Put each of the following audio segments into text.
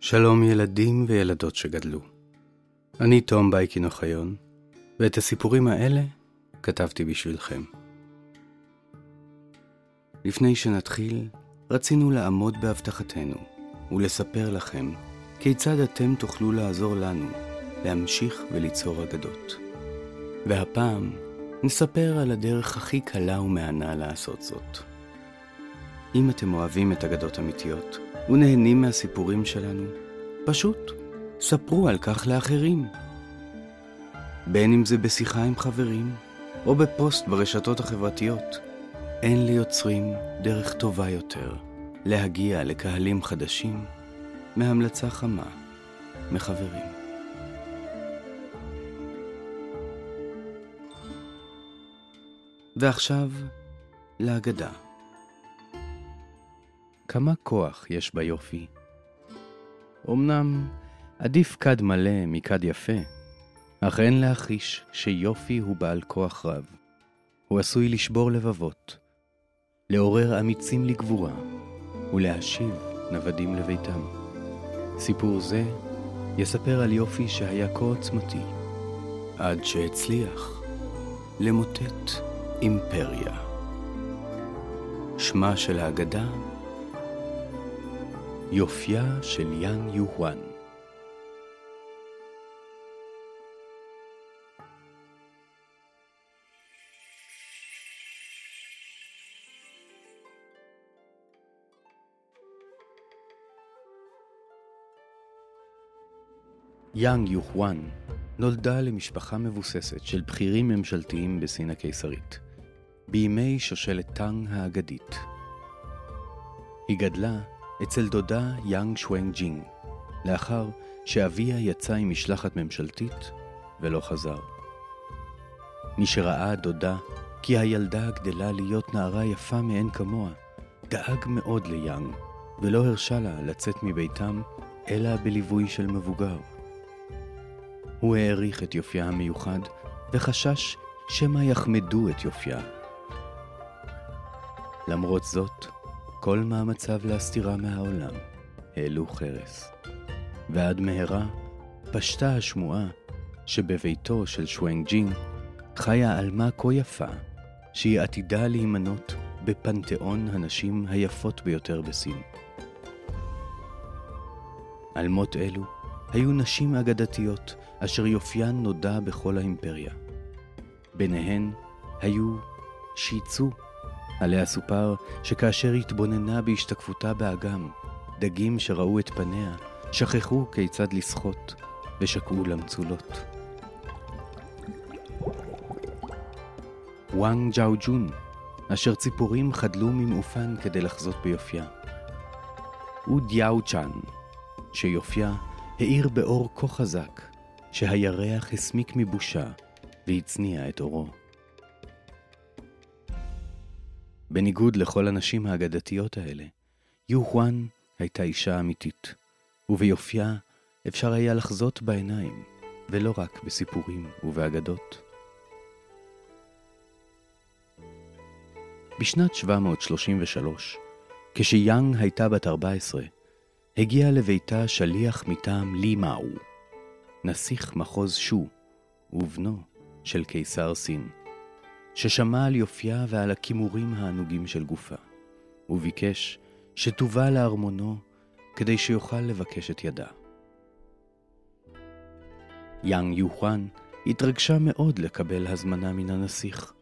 שלום ילדים וילדות שגדלו. אני תום בייקין אוחיון, ואת הסיפורים האלה כתבתי בשבילכם. לפני שנתחיל, רצינו לעמוד בהבטחתנו ולספר לכם כיצד אתם תוכלו לעזור לנו להמשיך וליצור אגדות. והפעם נספר על הדרך הכי קלה ומהנה לעשות זאת. אם אתם אוהבים את אגדות אמיתיות ונהנים מהסיפורים שלנו, פשוט ספרו על כך לאחרים. בין אם זה בשיחה עם חברים או בפוסט ברשתות החברתיות, אין ליוצרים דרך טובה יותר להגיע לקהלים חדשים מהמלצה חמה מחברים. ועכשיו לאגדה. כמה כוח יש ביופי. אמנם עדיף כד מלא מכד יפה, אך אין להכחיש שיופי הוא בעל כוח רב. הוא עשוי לשבור לבבות, לעורר אמיצים לגבורה ולהשיב נוודים לביתם. סיפור זה יספר על יופי שהיה כה עוצמתי, עד שהצליח למוטט אימפריה. שמה של האגדה יופייה של יאן יוהואן. יאנג יוחואן נולדה למשפחה מבוססת של בכירים ממשלתיים בסין הקיסרית, בימי שושלת טאנג האגדית. היא גדלה אצל דודה יאנג שוונג ג'ינג, לאחר שאביה יצא עם משלחת ממשלתית ולא חזר. משראה דודה כי הילדה גדלה להיות נערה יפה מאין כמוה, דאג מאוד ליאנג, ולא הרשה לה לצאת מביתם אלא בליווי של מבוגר. הוא העריך את יופייה המיוחד, וחשש שמא יחמדו את יופייה. למרות זאת, כל מאמציו להסתירה מהעולם העלו חרס. ועד מהרה פשטה השמועה שבביתו של שוונג ג'ינג חיה עלמה כה יפה, שהיא עתידה להימנות בפנתיאון הנשים היפות ביותר בסין. עלמות אלו היו נשים אגדתיות אשר יופיין נודע בכל האימפריה. ביניהן היו שיצו, עליה סופר שכאשר התבוננה בהשתקפותה באגם, דגים שראו את פניה שכחו כיצד לשחות ושקעו למצולות. וואנג ג'או ג'ון, אשר ציפורים חדלו ממעופן כדי לחזות ביופייה. ודיאו צ'אן, שיופייה האיר באור כה חזק, שהירח הסמיק מבושה והצניע את אורו. בניגוד לכל הנשים האגדתיות האלה, יוחואן הייתה אישה אמיתית, וביופייה אפשר היה לחזות בעיניים, ולא רק בסיפורים ובאגדות. בשנת 733, כשיאנג הייתה בת 14, הגיע לביתה שליח מטעם לי מאו, נסיך מחוז שו, ובנו של קיסר סין, ששמע על יופייה ועל הכימורים הענוגים של גופה, וביקש שתובא לארמונו כדי שיוכל לבקש את ידה. יאנג יוחואן התרגשה מאוד לקבל הזמנה מן הנסיך,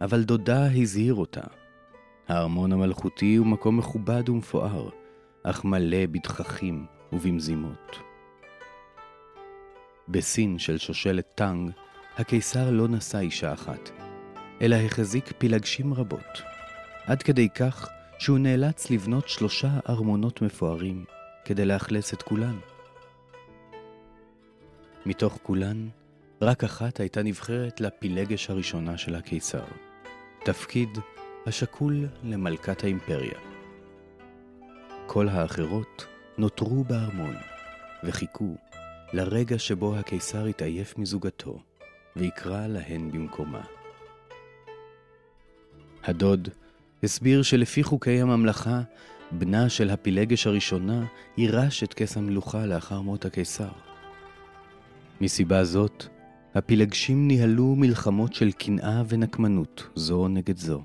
אבל דודה הזהיר אותה. הארמון המלכותי הוא מקום מכובד ומפואר, אך מלא בתככים ובמזימות. בסין של שושלת טאנג, הקיסר לא נשא אישה אחת, אלא החזיק פילגשים רבות, עד כדי כך שהוא נאלץ לבנות שלושה ארמונות מפוארים כדי לאכלס את כולן. מתוך כולן, רק אחת הייתה נבחרת לפילגש הראשונה של הקיסר, תפקיד השקול למלכת האימפריה. כל האחרות נותרו בארמון וחיכו לרגע שבו הקיסר התעייף מזוגתו ויקרא להן במקומה. הדוד הסביר שלפי חוקי הממלכה בנה של הפילגש הראשונה, יירש את כס המלוכה לאחר מות הקיסר. מסיבה זאת, הפילגשים ניהלו מלחמות של קנאה ונקמנות זו נגד זו.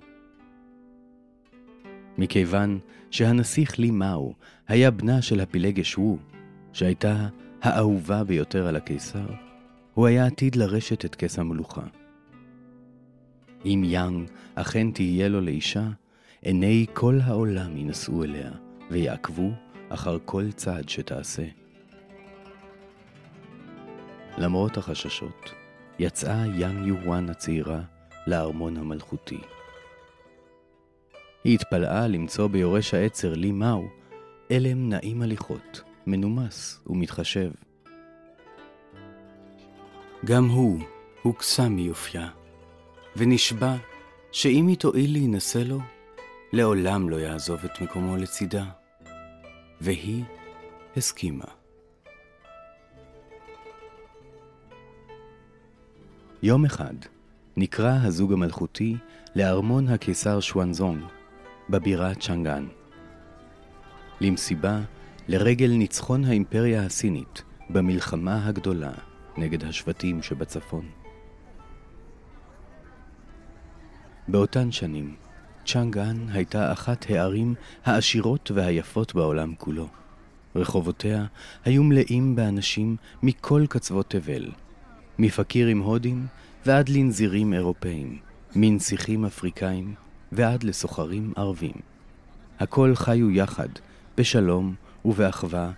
מכיוון שהנסיך לי מאו היה בנה של הפילגש wu, שהייתה האהובה ביותר על הקיסר, הוא היה עתיד לרשת את כס המלוכה. אם יאנג אכן תהיה לו לאישה, עיני כל העולם ינשאו אליה, ויעקבו אחר כל צעד שתעשה. למרות החששות, יצאה יאנג יוואן הצעירה לארמון המלכותי. היא התפלאה למצוא ביורש העצר לי מאו אלם נעים הליכות, מנומס ומתחשב. גם הוא הוקסם מיופייה, ונשבע שאם היא תואיל להינשא לו, לעולם לא יעזוב את מקומו לצידה. והיא הסכימה. יום אחד נקרא הזוג המלכותי לארמון הקיסר שוואנזונג בבירה צ'אנגאן. למסיבה לרגל ניצחון האימפריה הסינית במלחמה הגדולה נגד השבטים שבצפון. באותן שנים, צ'אנגאן הייתה אחת הערים העשירות והיפות בעולם כולו. רחובותיה היו מלאים באנשים מכל קצוות תבל, מפקירים הודים ועד לנזירים אירופאים, מנסיכים אפריקאים ועד לסוחרים ערבים. הכל חיו יחד, בשלום ובאחווה,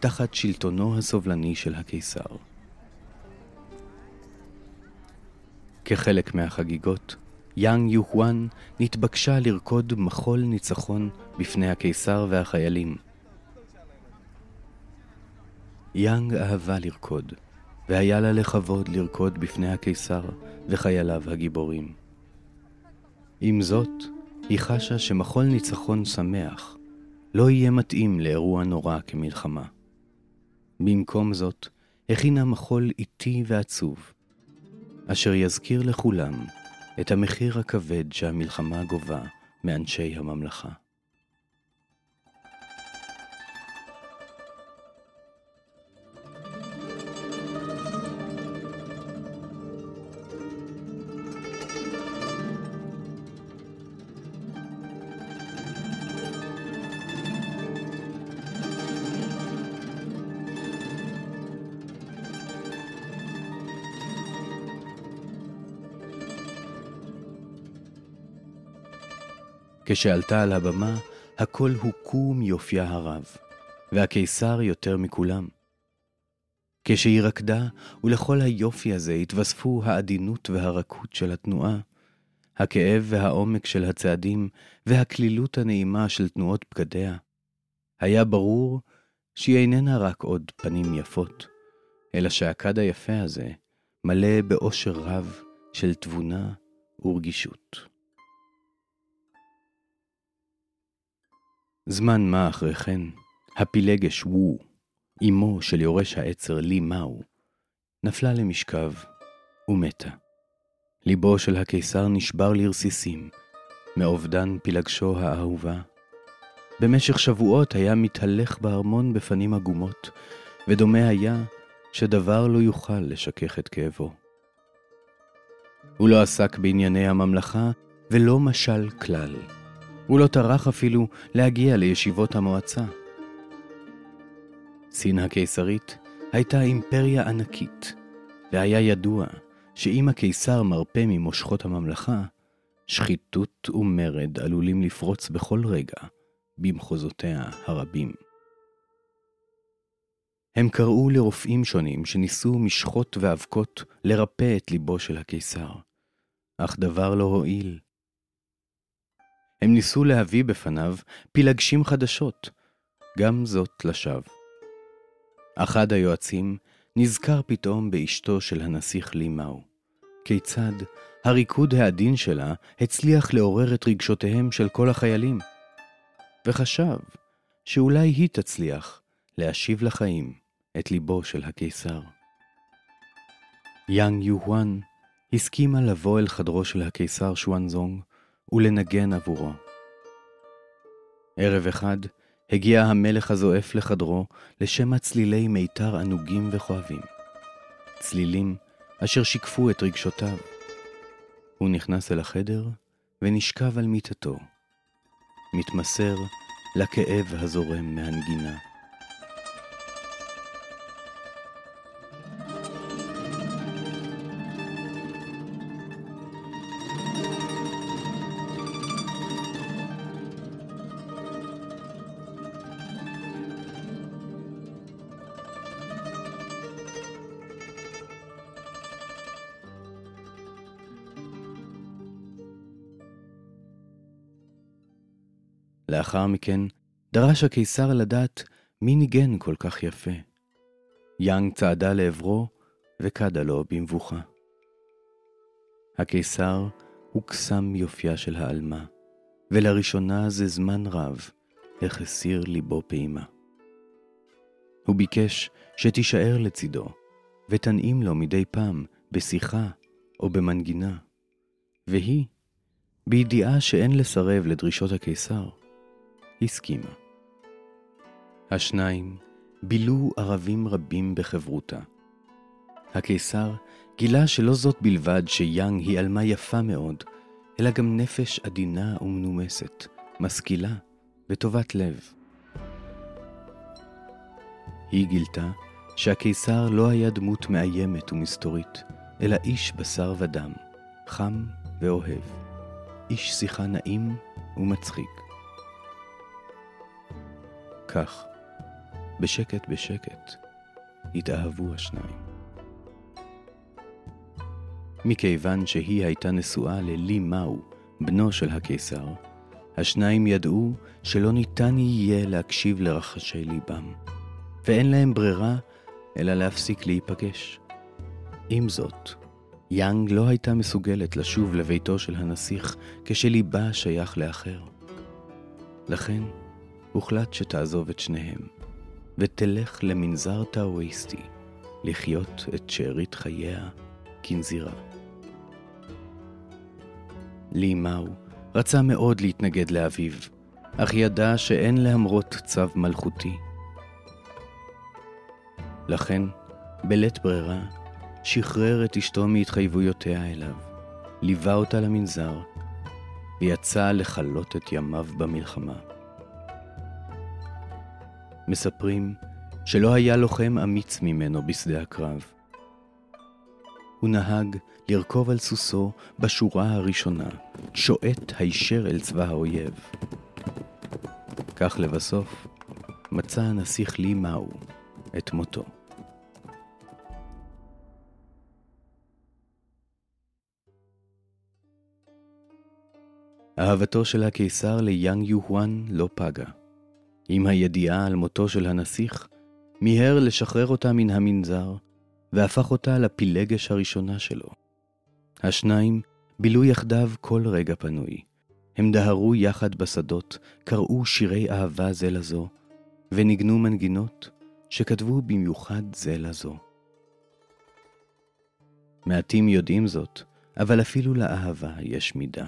תחת שלטונו הסובלני של הקיסר. כחלק מהחגיגות, יאנג יוחואן נתבקשה לרקוד מחול ניצחון בפני הקיסר והחיילים. יאנג אהבה לרקוד, והיה לה לכבוד לרקוד בפני הקיסר וחייליו הגיבורים. עם זאת, היא חשה שמחול ניצחון שמח לא יהיה מתאים לאירוע נורא כמלחמה. במקום זאת, הכינה מחול איטי ועצוב, אשר יזכיר לכולם את המחיר הכבד שהמלחמה גובה מאנשי הממלכה. כשעלתה על הבמה, הכל הוכו מיופייה הרב, והקיסר יותר מכולם. כשהיא רקדה, ולכל היופי הזה התווספו העדינות והרכות של התנועה, הכאב והעומק של הצעדים, והקלילות הנעימה של תנועות בגדיה. היה ברור שהיא איננה רק עוד פנים יפות, אלא שהכד היפה הזה מלא באושר רב של תבונה ורגישות. זמן מה אחרי כן, הפילגש וו, אמו של יורש העצר לי מאו, נפלה למשכב ומתה. ליבו של הקיסר נשבר לרסיסים, מאובדן פילגשו האהובה. במשך שבועות היה מתהלך בארמון בפנים עגומות, ודומה היה שדבר לא יוכל לשכך את כאבו. הוא לא עסק בענייני הממלכה, ולא משל כלל. הוא לא טרח אפילו להגיע לישיבות המועצה. סין הקיסרית הייתה אימפריה ענקית, והיה ידוע שאם הקיסר מרפה ממושכות הממלכה, שחיתות ומרד עלולים לפרוץ בכל רגע במחוזותיה הרבים. הם קראו לרופאים שונים שניסו משחות ואבקות לרפא את ליבו של הקיסר, אך דבר לא הועיל. הם ניסו להביא בפניו פילגשים חדשות, גם זאת לשווא. אחד היועצים נזכר פתאום באשתו של הנסיך לי מאו. כיצד הריקוד העדין שלה הצליח לעורר את רגשותיהם של כל החיילים, וחשב שאולי היא תצליח להשיב לחיים את ליבו של הקיסר. יאנג יוהואן הסכימה לבוא אל חדרו של הקיסר שוואנזונג ולנגן עבורו. ערב אחד הגיע המלך הזועף לחדרו לשמע צלילי מיתר ענוגים וכואבים. צלילים אשר שיקפו את רגשותיו. הוא נכנס אל החדר ונשכב על מיטתו, מתמסר לכאב הזורם מהנגינה. לאחר מכן דרש הקיסר לדעת מי ניגן כל כך יפה. יאנג צעדה לעברו וקדה לו במבוכה. הקיסר הוקסם יופייה של העלמה, ולראשונה זה זמן רב החסיר ליבו פעימה. הוא ביקש שתישאר לצידו, ותנעים לו מדי פעם בשיחה או במנגינה, והיא, בידיעה שאין לסרב לדרישות הקיסר, הסכימה. השניים בילו ערבים רבים בחברותה. הקיסר גילה שלא זאת בלבד שיאנג היא עלמה יפה מאוד, אלא גם נפש עדינה ומנומסת, משכילה וטובת לב. היא גילתה שהקיסר לא היה דמות מאיימת ומסתורית, אלא איש בשר ודם, חם ואוהב, איש שיחה נעים ומצחיק. כך, בשקט בשקט, התאהבו השניים. מכיוון שהיא הייתה נשואה ללי מאו, בנו של הקיסר, השניים ידעו שלא ניתן יהיה להקשיב לרחשי ליבם, ואין להם ברירה אלא להפסיק להיפגש. עם זאת, יאנג לא הייתה מסוגלת לשוב לביתו של הנסיך כשליבה שייך לאחר. לכן, הוחלט שתעזוב את שניהם, ותלך למנזר טאואיסטי, לחיות את שארית חייה כנזירה. לי מאו רצה מאוד להתנגד לאביו, אך ידע שאין להמרות צו מלכותי. לכן, בלית ברירה, שחרר את אשתו מהתחייבויותיה אליו, ליווה אותה למנזר, ויצא לכלות את ימיו במלחמה. מספרים שלא היה לוחם אמיץ ממנו בשדה הקרב. הוא נהג לרכוב על סוסו בשורה הראשונה, שועט הישר אל צבא האויב. כך לבסוף מצא הנסיך לי מאו את מותו. אהבתו של הקיסר ליאנג יוהואן לא פגה. עם הידיעה על מותו של הנסיך, מיהר לשחרר אותה מן המנזר, והפך אותה לפילגש הראשונה שלו. השניים בילו יחדיו כל רגע פנוי. הם דהרו יחד בשדות, קראו שירי אהבה זה לזו, וניגנו מנגינות שכתבו במיוחד זה לזו. מעטים יודעים זאת, אבל אפילו לאהבה יש מידה.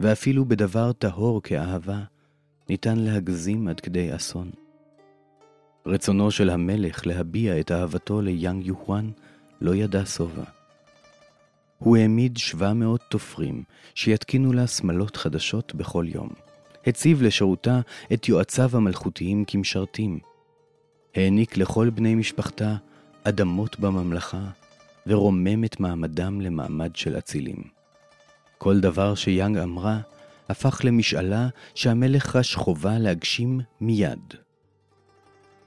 ואפילו בדבר טהור כאהבה, ניתן להגזים עד כדי אסון. רצונו של המלך להביע את אהבתו ליאנג יוחואן לא ידע שובע. הוא העמיד שבע מאות תופרים שיתקינו לה שמלות חדשות בכל יום. הציב לשירותה את יועציו המלכותיים כמשרתים. העניק לכל בני משפחתה אדמות בממלכה, ורומם את מעמדם למעמד של אצילים. כל דבר שיאנג אמרה, הפך למשאלה שהמלך חש חובה להגשים מיד.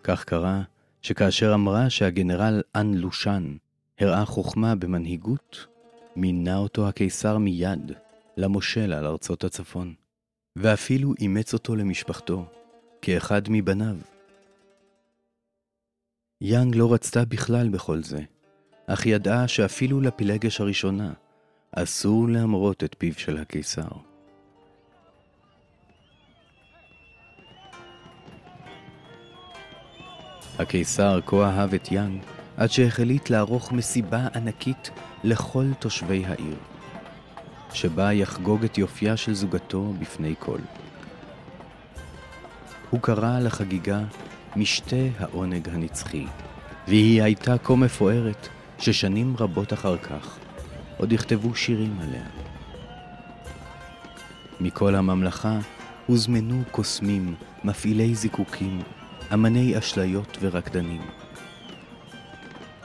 כך קרה שכאשר אמרה שהגנרל אן לושן הראה חוכמה במנהיגות, מינה אותו הקיסר מיד למושל על ארצות הצפון, ואפילו אימץ אותו למשפחתו, כאחד מבניו. יאנג לא רצתה בכלל בכל זה, אך ידעה שאפילו לפילגש הראשונה אסור להמרות את פיו של הקיסר. הקיסר כה אהב את יאנג, עד שהחליט לערוך מסיבה ענקית לכל תושבי העיר, שבה יחגוג את יופייה של זוגתו בפני כל. הוא קרא לחגיגה משתה העונג הנצחי, והיא הייתה כה מפוארת ששנים רבות אחר כך עוד יכתבו שירים עליה. מכל הממלכה הוזמנו קוסמים, מפעילי זיקוקים, אמני אשליות ורקדנים.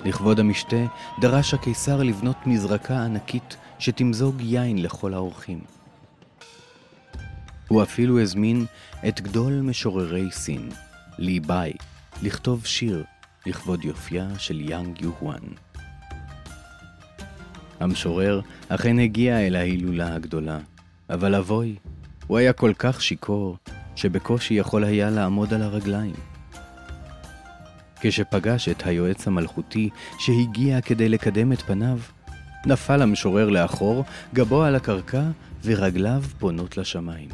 לכבוד המשתה דרש הקיסר לבנות מזרקה ענקית שתמזוג יין לכל האורחים. הוא אפילו הזמין את גדול משוררי סין, לי ביי, לכתוב שיר לכבוד יופייה של יאנג יוהואן. המשורר אכן הגיע אל ההילולה הגדולה, אבל אבוי, הוא היה כל כך שיכור, שבקושי יכול היה לעמוד על הרגליים. כשפגש את היועץ המלכותי שהגיע כדי לקדם את פניו, נפל המשורר לאחור, גבו על הקרקע ורגליו פונות לשמיים.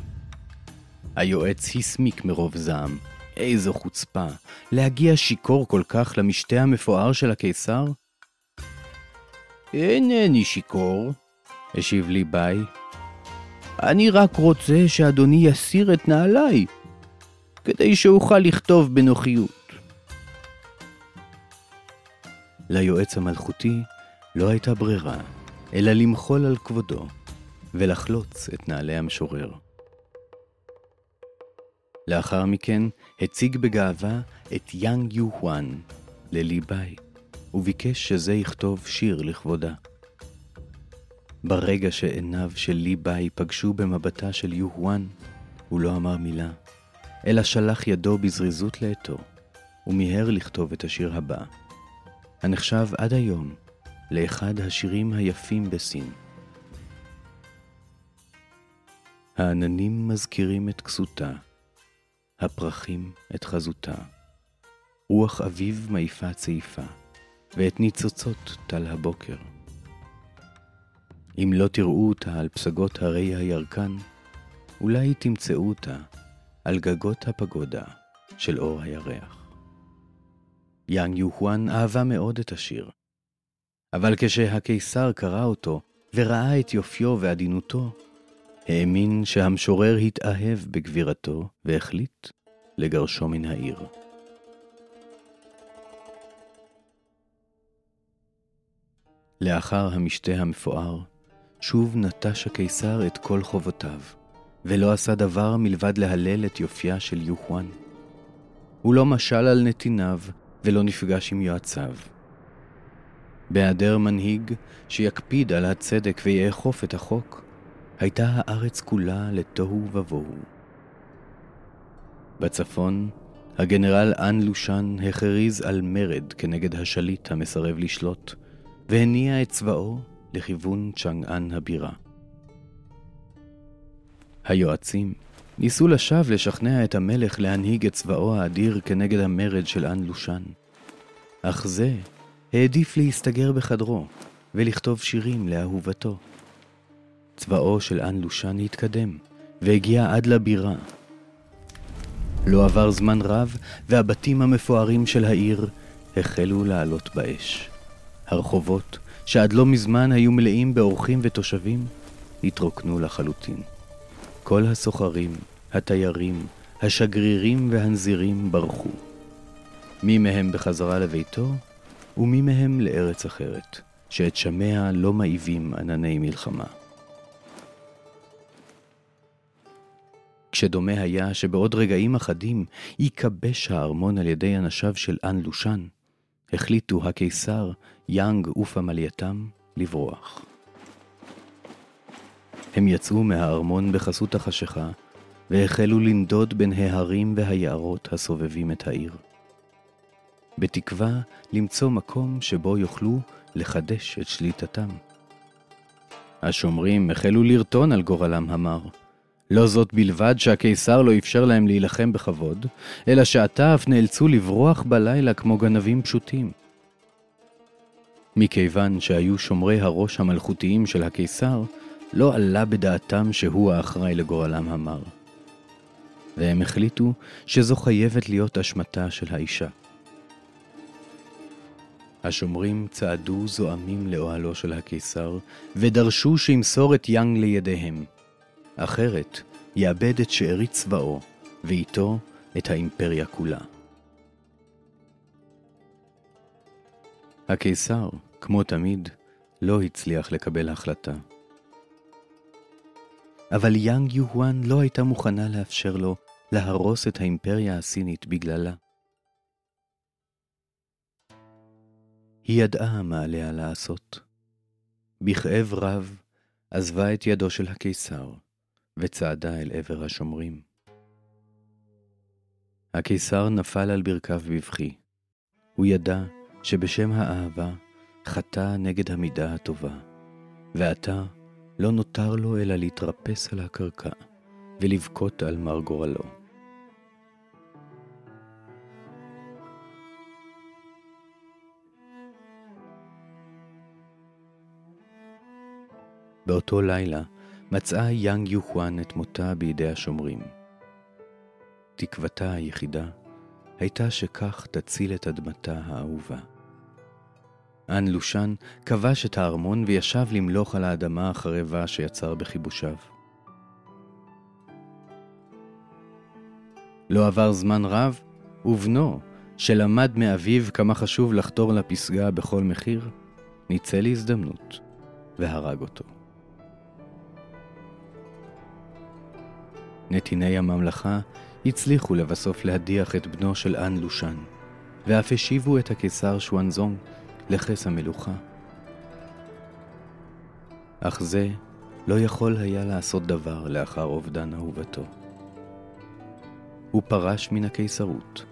היועץ הסמיק מרוב זעם. איזו חוצפה, להגיע שיכור כל כך למשתה המפואר של הקיסר? אינני שיכור, השיב לי ביי. אני רק רוצה שאדוני יסיר את נעליי, כדי שאוכל לכתוב בנוחיות. ליועץ המלכותי לא הייתה ברירה, אלא למחול על כבודו ולחלוץ את נעלי המשורר. לאחר מכן הציג בגאווה את יאנג יוהואן ללי ביי, וביקש שזה יכתוב שיר לכבודה. ברגע שעיניו של לי ביי פגשו במבטה של יוהואן, הוא לא אמר מילה, אלא שלח ידו בזריזות לעטו, ומיהר לכתוב את השיר הבא, הנחשב עד היום לאחד השירים היפים בסין. העננים מזכירים את כסותה, הפרחים את חזותה. רוח אביב מעיפה צעיפה, ואת ניצוצות טל הבוקר. אם לא תראו אותה על פסגות הרי הירקן, אולי תמצאו אותה על גגות הפגודה של אור הירח. יאנג יוחואן אהבה מאוד את השיר, אבל כשהקיסר קרא אותו וראה את יופיו ועדינותו, האמין שהמשורר התאהב בגבירתו והחליט לגרשו מן העיר. לאחר המשתה המפואר, שוב נטש הקיסר את כל חובותיו, ולא עשה דבר מלבד להלל את יופייה של יוחואן. הוא לא משל על נתיניו, ולא נפגש עם יועציו. בהיעדר מנהיג שיקפיד על הצדק ויאכוף את החוק, הייתה הארץ כולה לתוהו ובוהו. בצפון, הגנרל אן לושן הכריז על מרד כנגד השליט המסרב לשלוט, והניע את צבאו לכיוון צ'אנגאן הבירה. היועצים ניסו לשווא לשכנע את המלך להנהיג את צבאו האדיר כנגד המרד של אן לושן. אך זה העדיף להסתגר בחדרו ולכתוב שירים לאהובתו. צבאו של אן לושן התקדם, והגיע עד לבירה. לא עבר זמן רב, והבתים המפוארים של העיר החלו לעלות באש. הרחובות, שעד לא מזמן היו מלאים באורחים ותושבים, התרוקנו לחלוטין. כל הסוחרים, התיירים, השגרירים והנזירים ברחו. מי מהם בחזרה לביתו, ומי מהם לארץ אחרת, שאת שמיה לא מאיבים ענני מלחמה. כשדומה היה שבעוד רגעים אחדים ייכבש הארמון על ידי אנשיו של אן לושן, החליטו הקיסר, יאנג ופמלייתם לברוח. הם יצאו מהארמון בחסות החשיכה, והחלו לנדוד בין ההרים והיערות הסובבים את העיר. בתקווה למצוא מקום שבו יוכלו לחדש את שליטתם. השומרים החלו לרטון על גורלם המר. לא זאת בלבד שהקיסר לא אפשר להם להילחם בכבוד, אלא שעתה אף נאלצו לברוח בלילה כמו גנבים פשוטים. מכיוון שהיו שומרי הראש המלכותיים של הקיסר, לא עלה בדעתם שהוא האחראי לגורלם המר. והם החליטו שזו חייבת להיות אשמתה של האישה. השומרים צעדו זועמים לאוהלו של הקיסר, ודרשו שימסור את יאנג לידיהם. אחרת, יאבד את שארית צבאו, ואיתו את האימפריה כולה. הקיסר, כמו תמיד, לא הצליח לקבל החלטה. אבל יאנג יוהואן לא הייתה מוכנה לאפשר לו להרוס את האימפריה הסינית בגללה. היא ידעה מה עליה לעשות. בכאב רב עזבה את ידו של הקיסר וצעדה אל עבר השומרים. הקיסר נפל על ברכיו בבכי. הוא ידע שבשם האהבה חטא נגד המידה הטובה, ועתה לא נותר לו אלא להתרפס על הקרקע ולבכות על מר גורלו. באותו לילה מצאה יאנג יוחואן את מותה בידי השומרים. תקוותה היחידה הייתה שכך תציל את אדמתה האהובה. אן לושן כבש את הארמון וישב למלוך על האדמה החרבה שיצר בכיבושיו. לא עבר זמן רב, ובנו, שלמד מאביו כמה חשוב לחתור לפסגה בכל מחיר, ניצל להזדמנות והרג אותו. נתיני הממלכה הצליחו לבסוף להדיח את בנו של אן לושן, ואף השיבו את הקיסר שוואנזונג לכס המלוכה. אך זה לא יכול היה לעשות דבר לאחר אובדן אהובתו. הוא פרש מן הקיסרות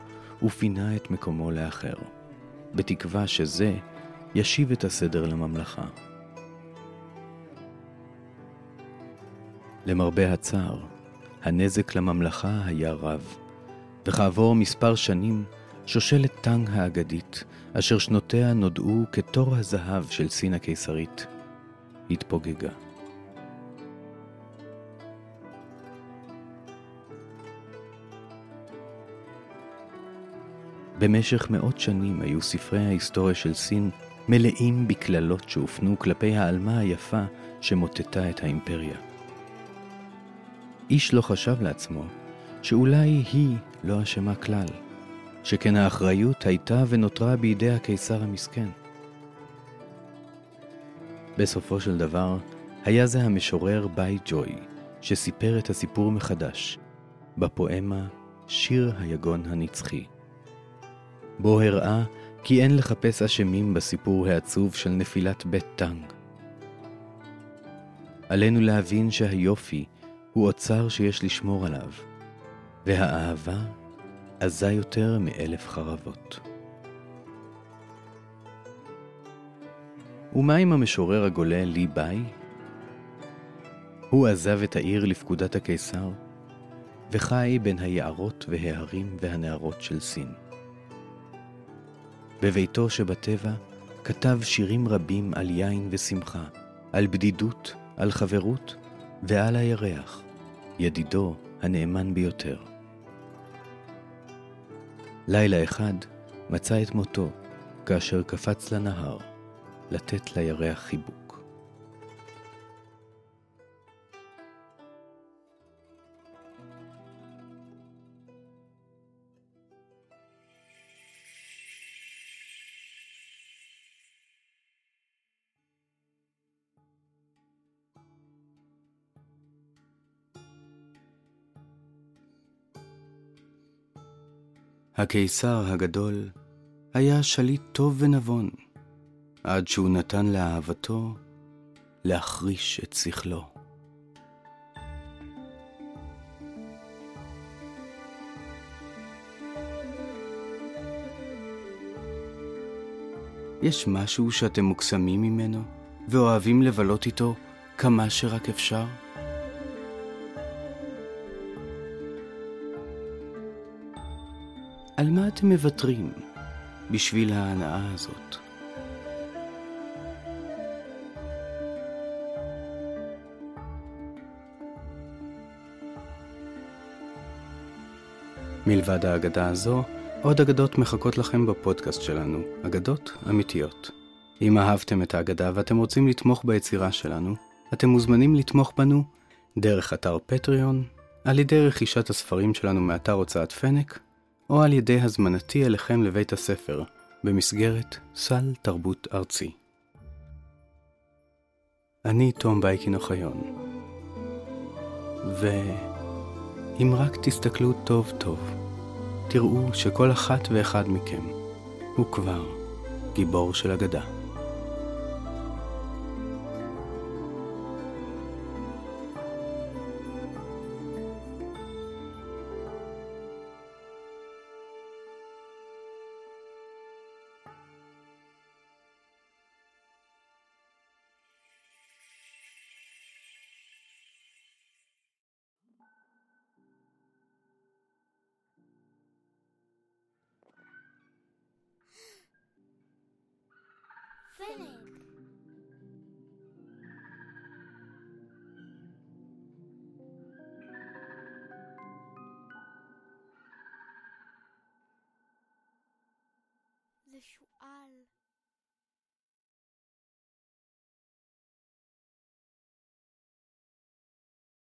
ופינה את מקומו לאחר, בתקווה שזה ישיב את הסדר לממלכה. למרבה הצער, הנזק לממלכה היה רב, וכעבור מספר שנים שושלת טאנג האגדית, אשר שנותיה נודעו כתור הזהב של סין הקיסרית, התפוגגה. במשך מאות שנים היו ספרי ההיסטוריה של סין מלאים בקללות שהופנו כלפי העלמה היפה שמוטטה את האימפריה. איש לא חשב לעצמו שאולי היא לא אשמה כלל. שכן האחריות הייתה ונותרה בידי הקיסר המסכן. בסופו של דבר, היה זה המשורר ביי ג'וי, שסיפר את הסיפור מחדש, בפואמה "שיר היגון הנצחי", בו הראה כי אין לחפש אשמים בסיפור העצוב של נפילת בית טאנג. עלינו להבין שהיופי הוא אוצר שיש לשמור עליו, והאהבה עזה יותר מאלף חרבות. ומה עם המשורר הגולה לי ביי? הוא עזב את העיר לפקודת הקיסר, וחי בין היערות וההרים והנערות של סין. בביתו שבטבע כתב שירים רבים על יין ושמחה, על בדידות, על חברות ועל הירח, ידידו הנאמן ביותר. לילה אחד מצא את מותו כאשר קפץ לנהר לתת לירח חיבוק. הקיסר הגדול היה שליט טוב ונבון, עד שהוא נתן לאהבתו להחריש את שכלו. יש משהו שאתם מוקסמים ממנו ואוהבים לבלות איתו כמה שרק אפשר? אתם מוותרים בשביל ההנאה הזאת? מלבד האגדה הזו, עוד אגדות מחכות לכם בפודקאסט שלנו, אגדות אמיתיות. אם אהבתם את האגדה ואתם רוצים לתמוך ביצירה שלנו, אתם מוזמנים לתמוך בנו דרך אתר פטריון, על ידי רכישת הספרים שלנו מאתר הוצאת פנק, או על ידי הזמנתי אליכם לבית הספר, במסגרת סל תרבות ארצי. אני תום בייקין אוחיון, ואם רק תסתכלו טוב טוב, תראו שכל אחת ואחד מכם הוא כבר גיבור של אגדה. spinning.